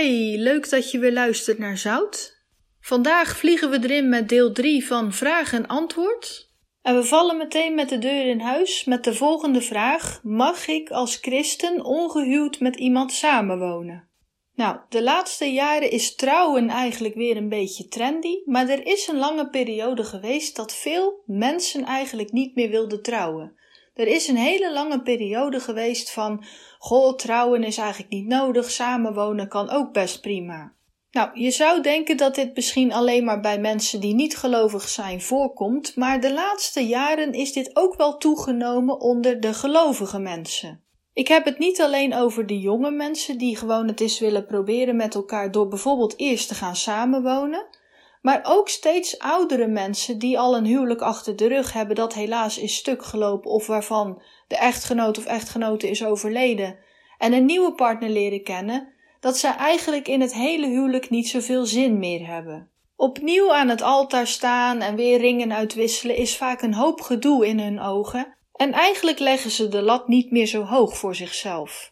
Hey, leuk dat je weer luistert naar Zout. Vandaag vliegen we erin met deel 3 van Vraag en Antwoord. En we vallen meteen met de deur in huis met de volgende vraag: Mag ik als christen ongehuwd met iemand samenwonen? Nou, de laatste jaren is trouwen eigenlijk weer een beetje trendy, maar er is een lange periode geweest dat veel mensen eigenlijk niet meer wilden trouwen. Er is een hele lange periode geweest van: goh, trouwen is eigenlijk niet nodig, samenwonen kan ook best prima. Nou, je zou denken dat dit misschien alleen maar bij mensen die niet gelovig zijn voorkomt, maar de laatste jaren is dit ook wel toegenomen onder de gelovige mensen. Ik heb het niet alleen over de jonge mensen die gewoon het eens willen proberen met elkaar door bijvoorbeeld eerst te gaan samenwonen, maar ook steeds oudere mensen die al een huwelijk achter de rug hebben dat helaas is stuk gelopen of waarvan de echtgenoot of echtgenote is overleden en een nieuwe partner leren kennen, dat zij eigenlijk in het hele huwelijk niet zoveel zin meer hebben. Opnieuw aan het altaar staan en weer ringen uitwisselen is vaak een hoop gedoe in hun ogen en eigenlijk leggen ze de lat niet meer zo hoog voor zichzelf.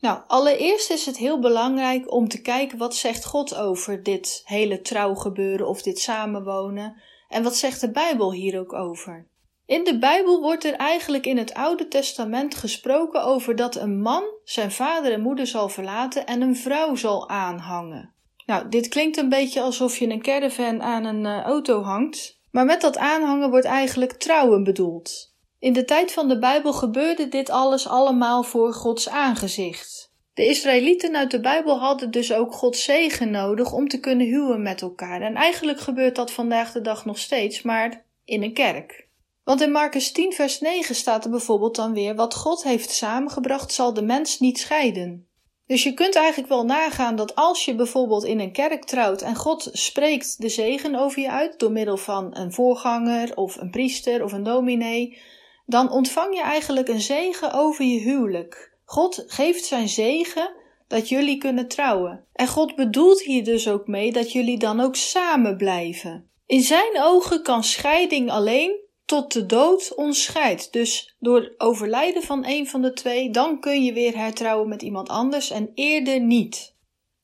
Nou, allereerst is het heel belangrijk om te kijken wat zegt God over dit hele trouwgebeuren of dit samenwonen en wat zegt de Bijbel hier ook over. In de Bijbel wordt er eigenlijk in het Oude Testament gesproken over dat een man zijn vader en moeder zal verlaten en een vrouw zal aanhangen. Nou, dit klinkt een beetje alsof je een caravan aan een uh, auto hangt, maar met dat aanhangen wordt eigenlijk trouwen bedoeld. In de tijd van de Bijbel gebeurde dit alles allemaal voor Gods aangezicht. De Israëlieten uit de Bijbel hadden dus ook Gods zegen nodig om te kunnen huwen met elkaar. En eigenlijk gebeurt dat vandaag de dag nog steeds, maar in een kerk. Want in Marcus 10, vers 9 staat er bijvoorbeeld dan weer: Wat God heeft samengebracht, zal de mens niet scheiden. Dus je kunt eigenlijk wel nagaan dat als je bijvoorbeeld in een kerk trouwt en God spreekt de zegen over je uit door middel van een voorganger of een priester of een dominee, dan ontvang je eigenlijk een zegen over je huwelijk. God geeft zijn zegen dat jullie kunnen trouwen. En God bedoelt hier dus ook mee dat jullie dan ook samen blijven. In zijn ogen kan scheiding alleen tot de dood ons scheidt. Dus door overlijden van een van de twee, dan kun je weer hertrouwen met iemand anders en eerder niet.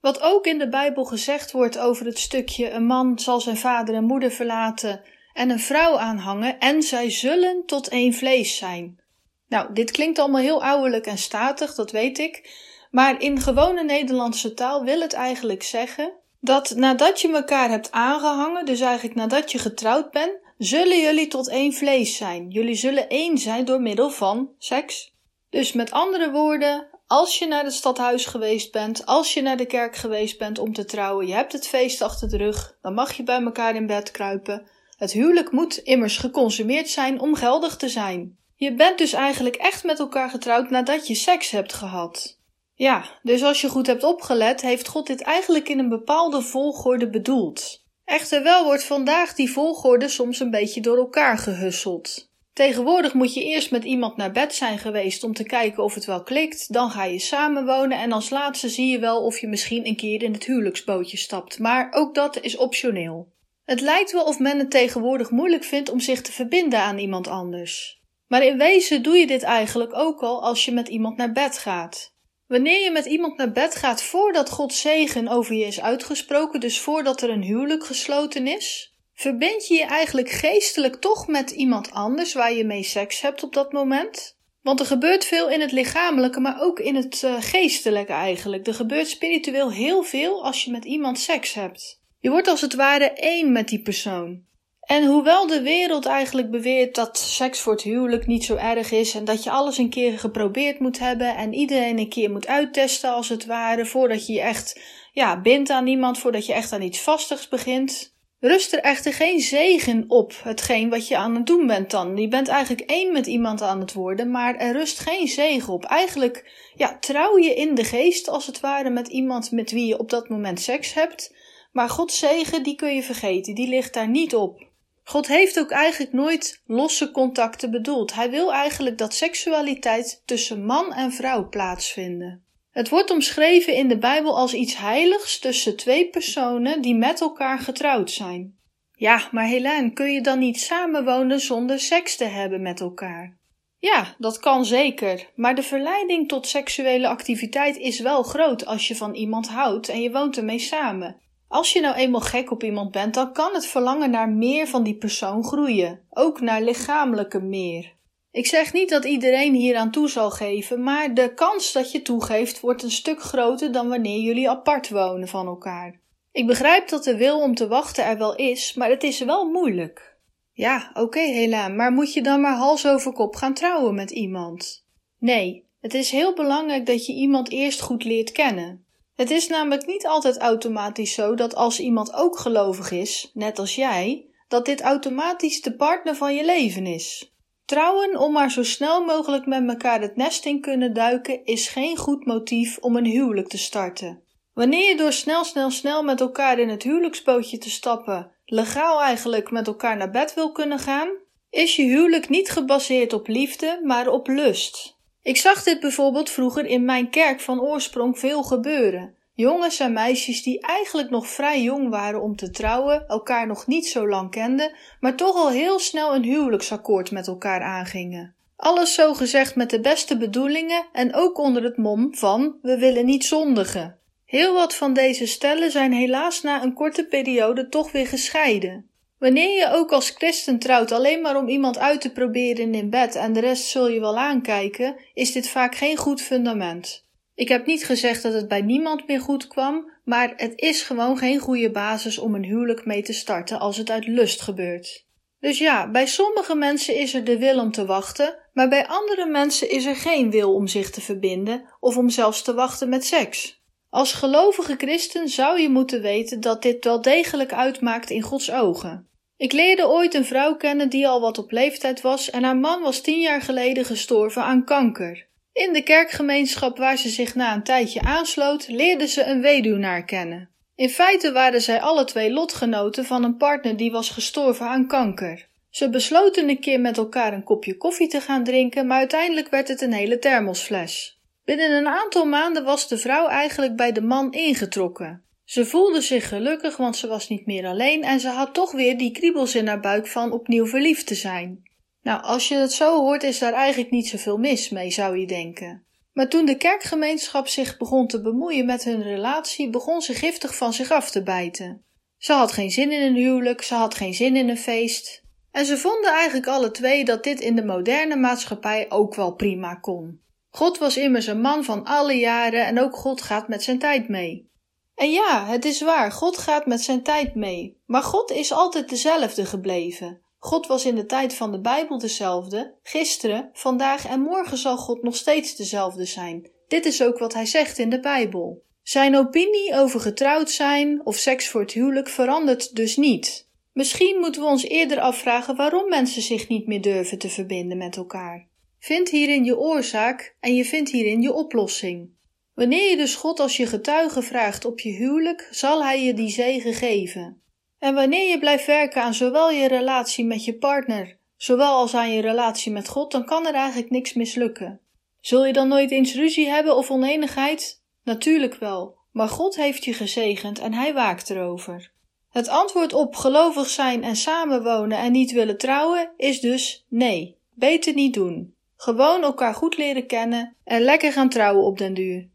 Wat ook in de Bijbel gezegd wordt over het stukje een man zal zijn vader en moeder verlaten en een vrouw aanhangen en zij zullen tot één vlees zijn. Nou, dit klinkt allemaal heel ouderlijk en statig, dat weet ik, maar in gewone Nederlandse taal wil het eigenlijk zeggen dat nadat je elkaar hebt aangehangen, dus eigenlijk nadat je getrouwd bent, zullen jullie tot één vlees zijn. Jullie zullen één zijn door middel van seks. Dus met andere woorden, als je naar het stadhuis geweest bent, als je naar de kerk geweest bent om te trouwen, je hebt het feest achter de rug, dan mag je bij elkaar in bed kruipen. Het huwelijk moet immers geconsumeerd zijn om geldig te zijn. Je bent dus eigenlijk echt met elkaar getrouwd nadat je seks hebt gehad. Ja, dus als je goed hebt opgelet, heeft God dit eigenlijk in een bepaalde volgorde bedoeld. Echter wel wordt vandaag die volgorde soms een beetje door elkaar gehusseld. Tegenwoordig moet je eerst met iemand naar bed zijn geweest om te kijken of het wel klikt, dan ga je samenwonen en als laatste zie je wel of je misschien een keer in het huwelijksbootje stapt, maar ook dat is optioneel. Het lijkt wel of men het tegenwoordig moeilijk vindt om zich te verbinden aan iemand anders. Maar in wezen doe je dit eigenlijk ook al als je met iemand naar bed gaat. Wanneer je met iemand naar bed gaat voordat Gods zegen over je is uitgesproken, dus voordat er een huwelijk gesloten is, verbind je je eigenlijk geestelijk toch met iemand anders waar je mee seks hebt op dat moment. Want er gebeurt veel in het lichamelijke, maar ook in het uh, geestelijke eigenlijk. Er gebeurt spiritueel heel veel als je met iemand seks hebt. Je wordt als het ware één met die persoon. En hoewel de wereld eigenlijk beweert dat seks voor het huwelijk niet zo erg is en dat je alles een keer geprobeerd moet hebben en iedereen een keer moet uittesten als het ware voordat je je echt ja, bindt aan iemand, voordat je echt aan iets vastigs begint, rust er echter geen zegen op hetgeen wat je aan het doen bent dan. Je bent eigenlijk één met iemand aan het worden, maar er rust geen zegen op. Eigenlijk ja, trouw je in de geest als het ware met iemand met wie je op dat moment seks hebt, maar Gods zegen die kun je vergeten, die ligt daar niet op. God heeft ook eigenlijk nooit losse contacten bedoeld. Hij wil eigenlijk dat seksualiteit tussen man en vrouw plaatsvinden. Het wordt omschreven in de Bijbel als iets heiligs tussen twee personen die met elkaar getrouwd zijn. Ja, maar Helene, kun je dan niet samenwonen zonder seks te hebben met elkaar? Ja, dat kan zeker, maar de verleiding tot seksuele activiteit is wel groot als je van iemand houdt en je woont ermee samen. Als je nou eenmaal gek op iemand bent, dan kan het verlangen naar meer van die persoon groeien, ook naar lichamelijke meer. Ik zeg niet dat iedereen hier aan toe zal geven, maar de kans dat je toegeeft wordt een stuk groter dan wanneer jullie apart wonen van elkaar. Ik begrijp dat de wil om te wachten er wel is, maar het is wel moeilijk. Ja, oké, okay, Hela, maar moet je dan maar hals over kop gaan trouwen met iemand? Nee, het is heel belangrijk dat je iemand eerst goed leert kennen. Het is namelijk niet altijd automatisch zo dat als iemand ook gelovig is, net als jij, dat dit automatisch de partner van je leven is. Trouwen om maar zo snel mogelijk met elkaar het nest in kunnen duiken is geen goed motief om een huwelijk te starten. Wanneer je door snel, snel, snel met elkaar in het huwelijksbootje te stappen, legaal eigenlijk met elkaar naar bed wil kunnen gaan, is je huwelijk niet gebaseerd op liefde, maar op lust. Ik zag dit bijvoorbeeld vroeger in mijn kerk van oorsprong veel gebeuren. Jongens en meisjes die eigenlijk nog vrij jong waren om te trouwen, elkaar nog niet zo lang kenden, maar toch al heel snel een huwelijksakkoord met elkaar aangingen. Alles zo gezegd met de beste bedoelingen en ook onder het mom van we willen niet zondigen. Heel wat van deze stellen zijn helaas na een korte periode toch weer gescheiden. Wanneer je ook als christen trouwt alleen maar om iemand uit te proberen in bed en de rest zul je wel aankijken, is dit vaak geen goed fundament. Ik heb niet gezegd dat het bij niemand meer goed kwam, maar het is gewoon geen goede basis om een huwelijk mee te starten als het uit lust gebeurt. Dus ja, bij sommige mensen is er de wil om te wachten, maar bij andere mensen is er geen wil om zich te verbinden of om zelfs te wachten met seks. Als gelovige christen zou je moeten weten dat dit wel degelijk uitmaakt in Gods ogen. Ik leerde ooit een vrouw kennen die al wat op leeftijd was en haar man was tien jaar geleden gestorven aan kanker. In de kerkgemeenschap waar ze zich na een tijdje aansloot, leerde ze een weduwnaar kennen. In feite waren zij alle twee lotgenoten van een partner die was gestorven aan kanker. Ze besloten een keer met elkaar een kopje koffie te gaan drinken, maar uiteindelijk werd het een hele thermosfles. Binnen een aantal maanden was de vrouw eigenlijk bij de man ingetrokken. Ze voelde zich gelukkig, want ze was niet meer alleen en ze had toch weer die kriebels in haar buik van opnieuw verliefd te zijn. Nou, als je het zo hoort, is daar eigenlijk niet zoveel mis mee, zou je denken. Maar toen de kerkgemeenschap zich begon te bemoeien met hun relatie, begon ze giftig van zich af te bijten. Ze had geen zin in een huwelijk, ze had geen zin in een feest. En ze vonden eigenlijk alle twee dat dit in de moderne maatschappij ook wel prima kon. God was immers een man van alle jaren en ook God gaat met zijn tijd mee. En ja, het is waar, God gaat met zijn tijd mee. Maar God is altijd dezelfde gebleven. God was in de tijd van de Bijbel dezelfde, gisteren, vandaag en morgen zal God nog steeds dezelfde zijn. Dit is ook wat hij zegt in de Bijbel. Zijn opinie over getrouwd zijn of seks voor het huwelijk verandert dus niet. Misschien moeten we ons eerder afvragen waarom mensen zich niet meer durven te verbinden met elkaar. Vind hierin je oorzaak en je vindt hierin je oplossing. Wanneer je dus God als je getuige vraagt op je huwelijk, zal Hij je die zegen geven. En wanneer je blijft werken aan zowel je relatie met je partner, zowel als aan je relatie met God, dan kan er eigenlijk niks mislukken. Zul je dan nooit eens ruzie hebben of oneenigheid? Natuurlijk wel, maar God heeft je gezegend en Hij waakt erover. Het antwoord op gelovig zijn en samenwonen en niet willen trouwen is dus nee, beter niet doen. Gewoon elkaar goed leren kennen en lekker gaan trouwen op den duur.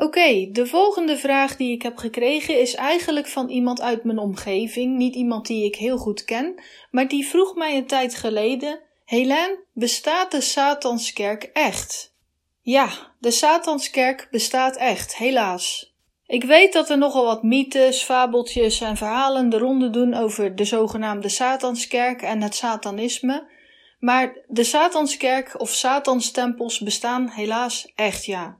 Oké, de volgende vraag die ik heb gekregen is eigenlijk van iemand uit mijn omgeving, niet iemand die ik heel goed ken, maar die vroeg mij een tijd geleden: Helen, bestaat de Satanskerk echt? Ja, de Satanskerk bestaat echt, helaas. Ik weet dat er nogal wat mythes, fabeltjes en verhalen de ronde doen over de zogenaamde Satanskerk en het Satanisme, maar de Satanskerk of Satanstempels bestaan helaas echt ja.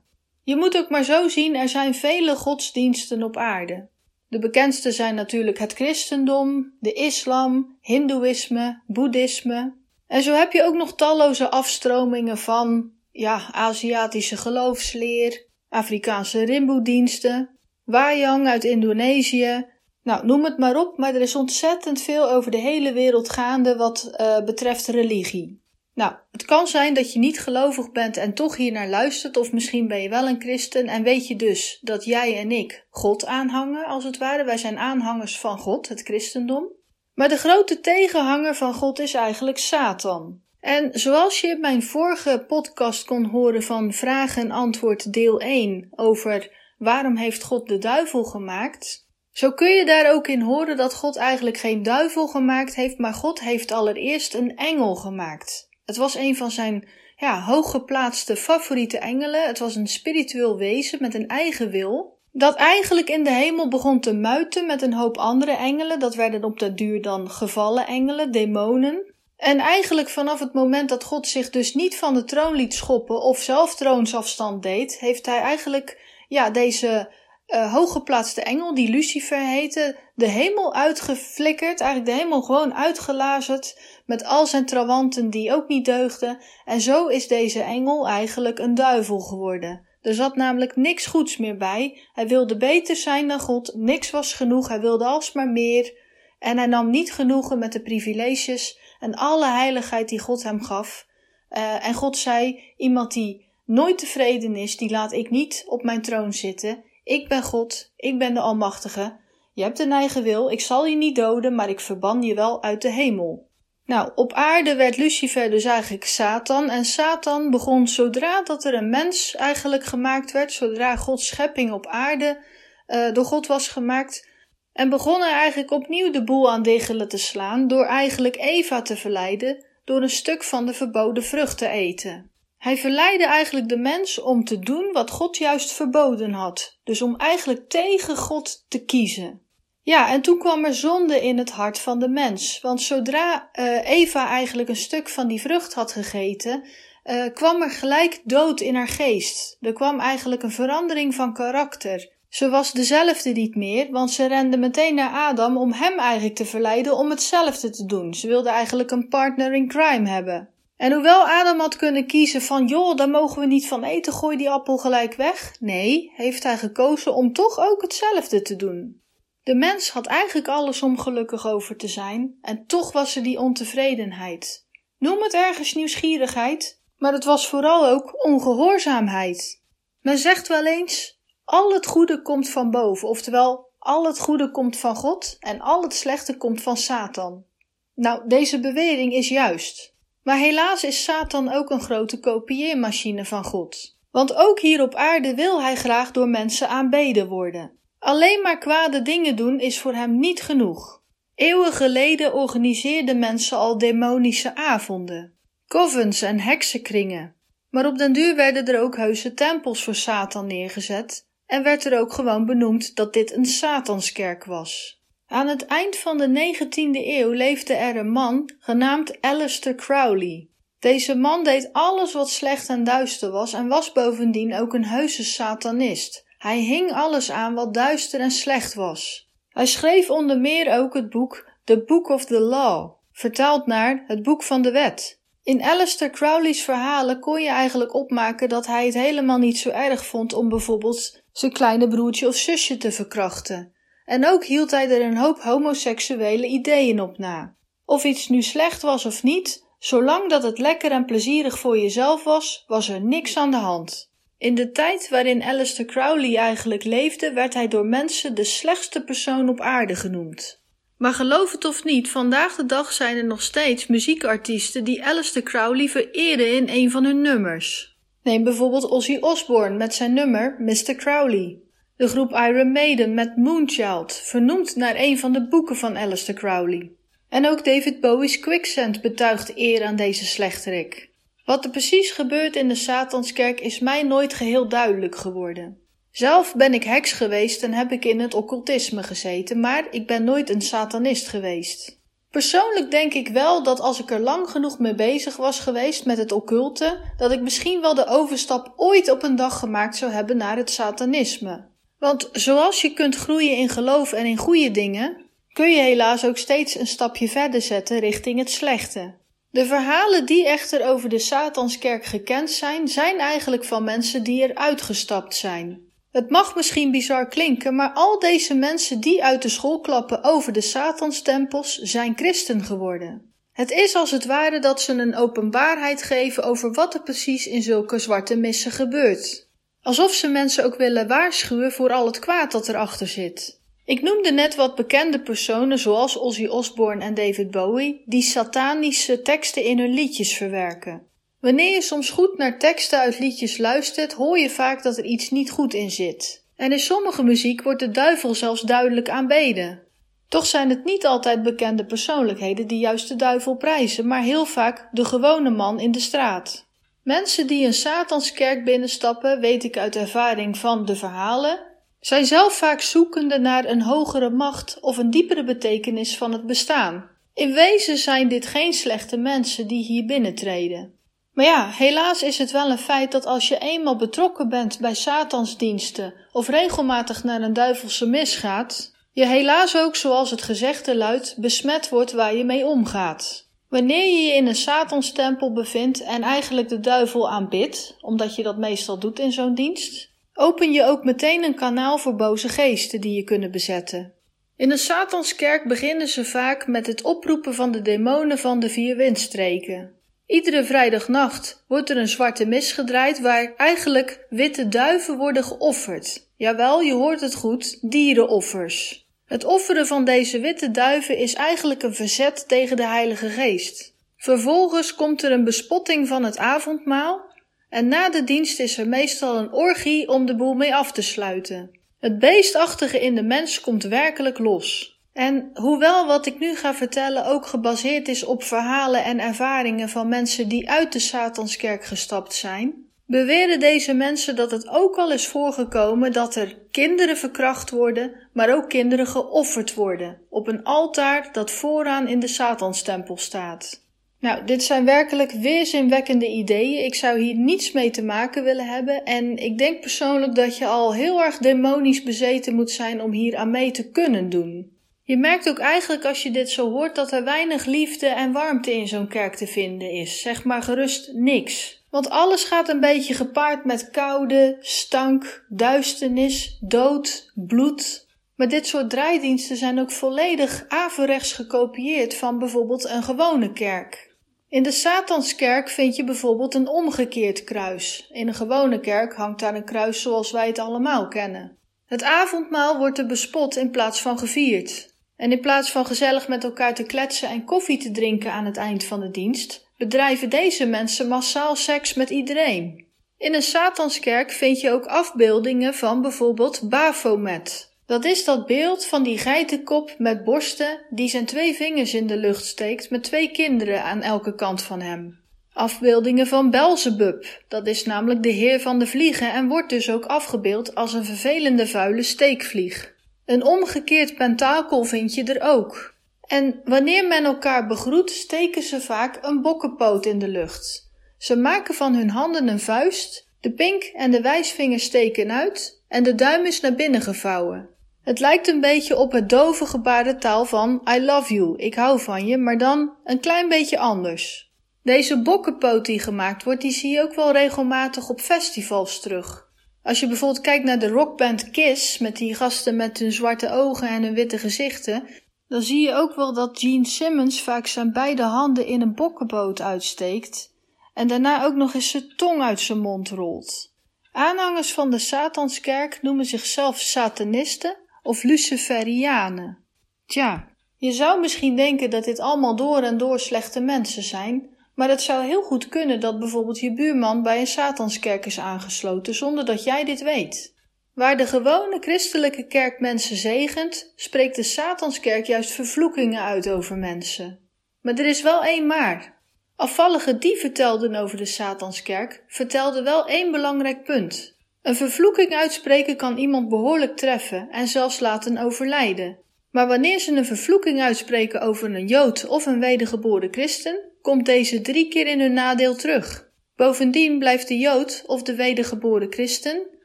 Je moet ook maar zo zien, er zijn vele godsdiensten op aarde. De bekendste zijn natuurlijk het christendom, de islam, hindoeïsme, boeddhisme. En zo heb je ook nog talloze afstromingen van, ja, Aziatische geloofsleer, Afrikaanse rimboediensten, Wayang uit Indonesië, nou, noem het maar op, maar er is ontzettend veel over de hele wereld gaande wat uh, betreft religie. Nou, het kan zijn dat je niet gelovig bent en toch hier naar luistert, of misschien ben je wel een christen en weet je dus dat jij en ik God aanhangen, als het ware. Wij zijn aanhangers van God, het christendom. Maar de grote tegenhanger van God is eigenlijk Satan. En zoals je in mijn vorige podcast kon horen van vraag en antwoord deel 1 over waarom heeft God de duivel gemaakt, zo kun je daar ook in horen dat God eigenlijk geen duivel gemaakt heeft, maar God heeft allereerst een engel gemaakt. Het was een van zijn ja, hooggeplaatste favoriete engelen. Het was een spiritueel wezen met een eigen wil. Dat eigenlijk in de hemel begon te muiten met een hoop andere engelen. Dat werden op de duur dan gevallen engelen, demonen. En eigenlijk vanaf het moment dat God zich dus niet van de troon liet schoppen of zelf troonsafstand deed, heeft hij eigenlijk ja, deze uh, hooggeplaatste engel, die Lucifer heette, de hemel uitgeflikkerd, eigenlijk de hemel gewoon uitgelazerd, met al zijn trawanten die ook niet deugden. En zo is deze engel eigenlijk een duivel geworden. Er zat namelijk niks goeds meer bij. Hij wilde beter zijn dan God, niks was genoeg, hij wilde alsmaar meer. En hij nam niet genoegen met de privileges en alle heiligheid die God hem gaf. Uh, en God zei: Iemand die nooit tevreden is, die laat ik niet op mijn troon zitten. Ik ben God, ik ben de Almachtige. Je hebt een eigen wil, ik zal je niet doden, maar ik verban je wel uit de hemel. Nou, op aarde werd Lucifer dus eigenlijk Satan. En Satan begon zodra dat er een mens eigenlijk gemaakt werd, zodra Gods schepping op aarde uh, door God was gemaakt, en begon er eigenlijk opnieuw de boel aan diggelen te slaan door eigenlijk Eva te verleiden door een stuk van de verboden vrucht te eten. Hij verleidde eigenlijk de mens om te doen wat God juist verboden had, dus om eigenlijk tegen God te kiezen. Ja, en toen kwam er zonde in het hart van de mens, want zodra uh, Eva eigenlijk een stuk van die vrucht had gegeten, uh, kwam er gelijk dood in haar geest. Er kwam eigenlijk een verandering van karakter. Ze was dezelfde niet meer, want ze rende meteen naar Adam om hem eigenlijk te verleiden om hetzelfde te doen. Ze wilde eigenlijk een partner in crime hebben. En hoewel Adam had kunnen kiezen van joh, daar mogen we niet van eten, gooi die appel gelijk weg. Nee, heeft hij gekozen om toch ook hetzelfde te doen. De mens had eigenlijk alles om gelukkig over te zijn, en toch was er die ontevredenheid. Noem het ergens nieuwsgierigheid, maar het was vooral ook ongehoorzaamheid. Men zegt wel eens: al het goede komt van boven, oftewel al het goede komt van God en al het slechte komt van Satan. Nou, deze bewering is juist. Maar helaas is Satan ook een grote kopieermachine van God. Want ook hier op aarde wil hij graag door mensen aanbeden worden. Alleen maar kwade dingen doen is voor hem niet genoeg. Eeuwen geleden organiseerden mensen al demonische avonden, covens en heksenkringen. Maar op den duur werden er ook heuse tempels voor Satan neergezet en werd er ook gewoon benoemd dat dit een Satanskerk was. Aan het eind van de 19e eeuw leefde er een man genaamd Aleister Crowley. Deze man deed alles wat slecht en duister was en was bovendien ook een heuse satanist. Hij hing alles aan wat duister en slecht was. Hij schreef onder meer ook het boek The Book of the Law, vertaald naar het Boek van de Wet. In Aleister Crowley's verhalen kon je eigenlijk opmaken dat hij het helemaal niet zo erg vond om bijvoorbeeld zijn kleine broertje of zusje te verkrachten. En ook hield hij er een hoop homoseksuele ideeën op na. Of iets nu slecht was of niet, zolang dat het lekker en plezierig voor jezelf was, was er niks aan de hand. In de tijd waarin Aleister Crowley eigenlijk leefde, werd hij door mensen de slechtste persoon op aarde genoemd. Maar geloof het of niet, vandaag de dag zijn er nog steeds muziekartiesten die Aleister Crowley vereren in een van hun nummers. Neem bijvoorbeeld Ozzy Osbourne met zijn nummer Mr. Crowley. De groep Iron Maiden met Moonchild, vernoemd naar een van de boeken van Aleister Crowley. En ook David Bowie's Quicksand betuigt eer aan deze slechterik. Wat er precies gebeurt in de Satanskerk is mij nooit geheel duidelijk geworden. Zelf ben ik heks geweest en heb ik in het occultisme gezeten, maar ik ben nooit een satanist geweest. Persoonlijk denk ik wel dat als ik er lang genoeg mee bezig was geweest met het occulte, dat ik misschien wel de overstap ooit op een dag gemaakt zou hebben naar het satanisme. Want zoals je kunt groeien in geloof en in goede dingen, kun je helaas ook steeds een stapje verder zetten richting het slechte. De verhalen die echter over de Satanskerk gekend zijn, zijn eigenlijk van mensen die er uitgestapt zijn. Het mag misschien bizar klinken, maar al deze mensen die uit de school klappen over de Satanstempels zijn christen geworden. Het is als het ware dat ze een openbaarheid geven over wat er precies in zulke zwarte missen gebeurt. Alsof ze mensen ook willen waarschuwen voor al het kwaad dat erachter zit. Ik noemde net wat bekende personen zoals Ozzy Osbourne en David Bowie die satanische teksten in hun liedjes verwerken. Wanneer je soms goed naar teksten uit liedjes luistert, hoor je vaak dat er iets niet goed in zit. En in sommige muziek wordt de duivel zelfs duidelijk aanbeden. Toch zijn het niet altijd bekende persoonlijkheden die juist de duivel prijzen, maar heel vaak de gewone man in de straat. Mensen die een Satanskerk binnenstappen, weet ik uit ervaring van de verhalen, zijn zelf vaak zoekende naar een hogere macht of een diepere betekenis van het bestaan. In wezen zijn dit geen slechte mensen die hier binnentreden. Maar ja, helaas is het wel een feit dat als je eenmaal betrokken bent bij Satansdiensten of regelmatig naar een duivelse mis gaat, je helaas ook, zoals het gezegde luidt, besmet wordt waar je mee omgaat. Wanneer je je in een Satanstempel bevindt en eigenlijk de duivel aanbidt, omdat je dat meestal doet in zo'n dienst, open je ook meteen een kanaal voor boze geesten die je kunnen bezetten. In een Satanskerk beginnen ze vaak met het oproepen van de demonen van de vier windstreken. Iedere vrijdagnacht wordt er een zwarte mis gedraaid waar eigenlijk witte duiven worden geofferd. Jawel, je hoort het goed, dierenoffers. Het offeren van deze witte duiven is eigenlijk een verzet tegen de Heilige Geest. Vervolgens komt er een bespotting van het avondmaal en na de dienst is er meestal een orgie om de boel mee af te sluiten. Het beestachtige in de mens komt werkelijk los. En hoewel wat ik nu ga vertellen ook gebaseerd is op verhalen en ervaringen van mensen die uit de Satanskerk gestapt zijn, beweren deze mensen dat het ook al is voorgekomen dat er kinderen verkracht worden, maar ook kinderen geofferd worden op een altaar dat vooraan in de Satanstempel staat. Nou, dit zijn werkelijk weerzinwekkende ideeën. Ik zou hier niets mee te maken willen hebben. En ik denk persoonlijk dat je al heel erg demonisch bezeten moet zijn om hier aan mee te kunnen doen. Je merkt ook eigenlijk als je dit zo hoort dat er weinig liefde en warmte in zo'n kerk te vinden is. Zeg maar gerust niks. Want alles gaat een beetje gepaard met koude, stank, duisternis, dood, bloed. Maar dit soort draaidiensten zijn ook volledig averechts gekopieerd van bijvoorbeeld een gewone kerk. In de Satanskerk vind je bijvoorbeeld een omgekeerd kruis. In een gewone kerk hangt daar een kruis zoals wij het allemaal kennen. Het avondmaal wordt er bespot in plaats van gevierd. En in plaats van gezellig met elkaar te kletsen en koffie te drinken aan het eind van de dienst, bedrijven deze mensen massaal seks met iedereen. In een Satanskerk vind je ook afbeeldingen van bijvoorbeeld Baphomet. Dat is dat beeld van die geitenkop met borsten die zijn twee vingers in de lucht steekt met twee kinderen aan elke kant van hem. Afbeeldingen van Belzebub, dat is namelijk de heer van de vliegen en wordt dus ook afgebeeld als een vervelende vuile steekvlieg. Een omgekeerd pentakel vind je er ook. En wanneer men elkaar begroet, steken ze vaak een bokkenpoot in de lucht. Ze maken van hun handen een vuist, de pink en de wijsvinger steken uit en de duim is naar binnen gevouwen. Het lijkt een beetje op het dove gebarentaal van I love you, ik hou van je, maar dan een klein beetje anders. Deze bokkenpoot die gemaakt wordt, die zie je ook wel regelmatig op festivals terug. Als je bijvoorbeeld kijkt naar de rockband Kiss, met die gasten met hun zwarte ogen en hun witte gezichten, dan zie je ook wel dat Gene Simmons vaak zijn beide handen in een bokkenboot uitsteekt en daarna ook nog eens zijn tong uit zijn mond rolt. Aanhangers van de Satanskerk noemen zichzelf Satanisten of Luciferianen. Tja, je zou misschien denken dat dit allemaal door en door slechte mensen zijn, maar het zou heel goed kunnen dat bijvoorbeeld je buurman bij een Satanskerk is aangesloten zonder dat jij dit weet. Waar de gewone christelijke kerk mensen zegent, spreekt de Satanskerk juist vervloekingen uit over mensen. Maar er is wel één maar. Afvallige die vertelden over de Satanskerk, vertelden wel één belangrijk punt. Een vervloeking uitspreken kan iemand behoorlijk treffen en zelfs laten overlijden. Maar wanneer ze een vervloeking uitspreken over een Jood of een wedergeboren christen, komt deze drie keer in hun nadeel terug. Bovendien blijft de Jood of de wedergeboren christen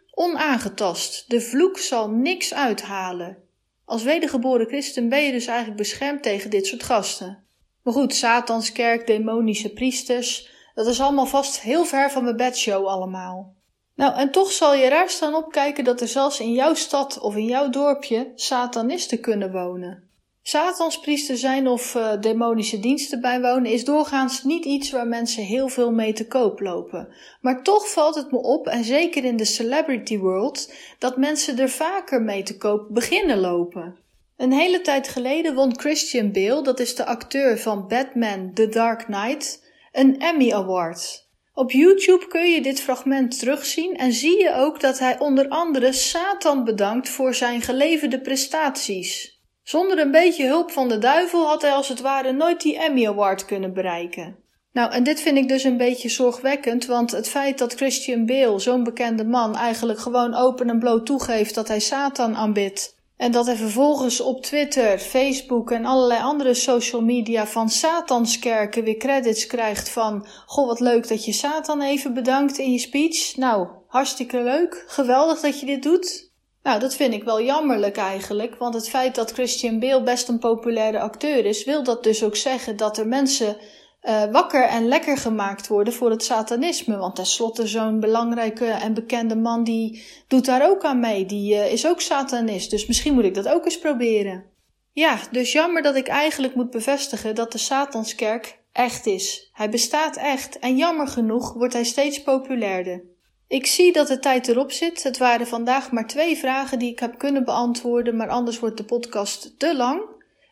onaangetast. De vloek zal niks uithalen. Als wedergeboren christen ben je dus eigenlijk beschermd tegen dit soort gasten. Maar goed, Satanskerk, demonische priesters, dat is allemaal vast heel ver van mijn bedshow allemaal. Nou, en toch zal je raar staan opkijken dat er zelfs in jouw stad of in jouw dorpje satanisten kunnen wonen. Satanspriester zijn of uh, demonische diensten bijwonen is doorgaans niet iets waar mensen heel veel mee te koop lopen. Maar toch valt het me op, en zeker in de celebrity world, dat mensen er vaker mee te koop beginnen lopen. Een hele tijd geleden won Christian Bale, dat is de acteur van Batman The Dark Knight, een Emmy Award. Op YouTube kun je dit fragment terugzien en zie je ook dat hij onder andere Satan bedankt voor zijn geleverde prestaties. Zonder een beetje hulp van de duivel had hij als het ware nooit die Emmy Award kunnen bereiken. Nou, en dit vind ik dus een beetje zorgwekkend, want het feit dat Christian Bale, zo'n bekende man, eigenlijk gewoon open en bloot toegeeft dat hij Satan aanbidt. En dat hij vervolgens op Twitter, Facebook en allerlei andere social media van Satanskerken weer credits krijgt van: Goh, wat leuk dat je Satan even bedankt in je speech. Nou, hartstikke leuk. Geweldig dat je dit doet. Nou, dat vind ik wel jammerlijk eigenlijk, want het feit dat Christian Bale best een populaire acteur is, wil dat dus ook zeggen dat er mensen uh, wakker en lekker gemaakt worden voor het satanisme. Want tenslotte zo'n belangrijke en bekende man die doet daar ook aan mee, die uh, is ook satanist, dus misschien moet ik dat ook eens proberen. Ja, dus jammer dat ik eigenlijk moet bevestigen dat de Satanskerk echt is. Hij bestaat echt en jammer genoeg wordt hij steeds populairder. Ik zie dat de tijd erop zit. Het waren vandaag maar twee vragen die ik heb kunnen beantwoorden, maar anders wordt de podcast te lang.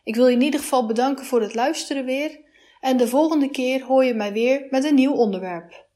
Ik wil je in ieder geval bedanken voor het luisteren weer. En de volgende keer hoor je mij weer met een nieuw onderwerp.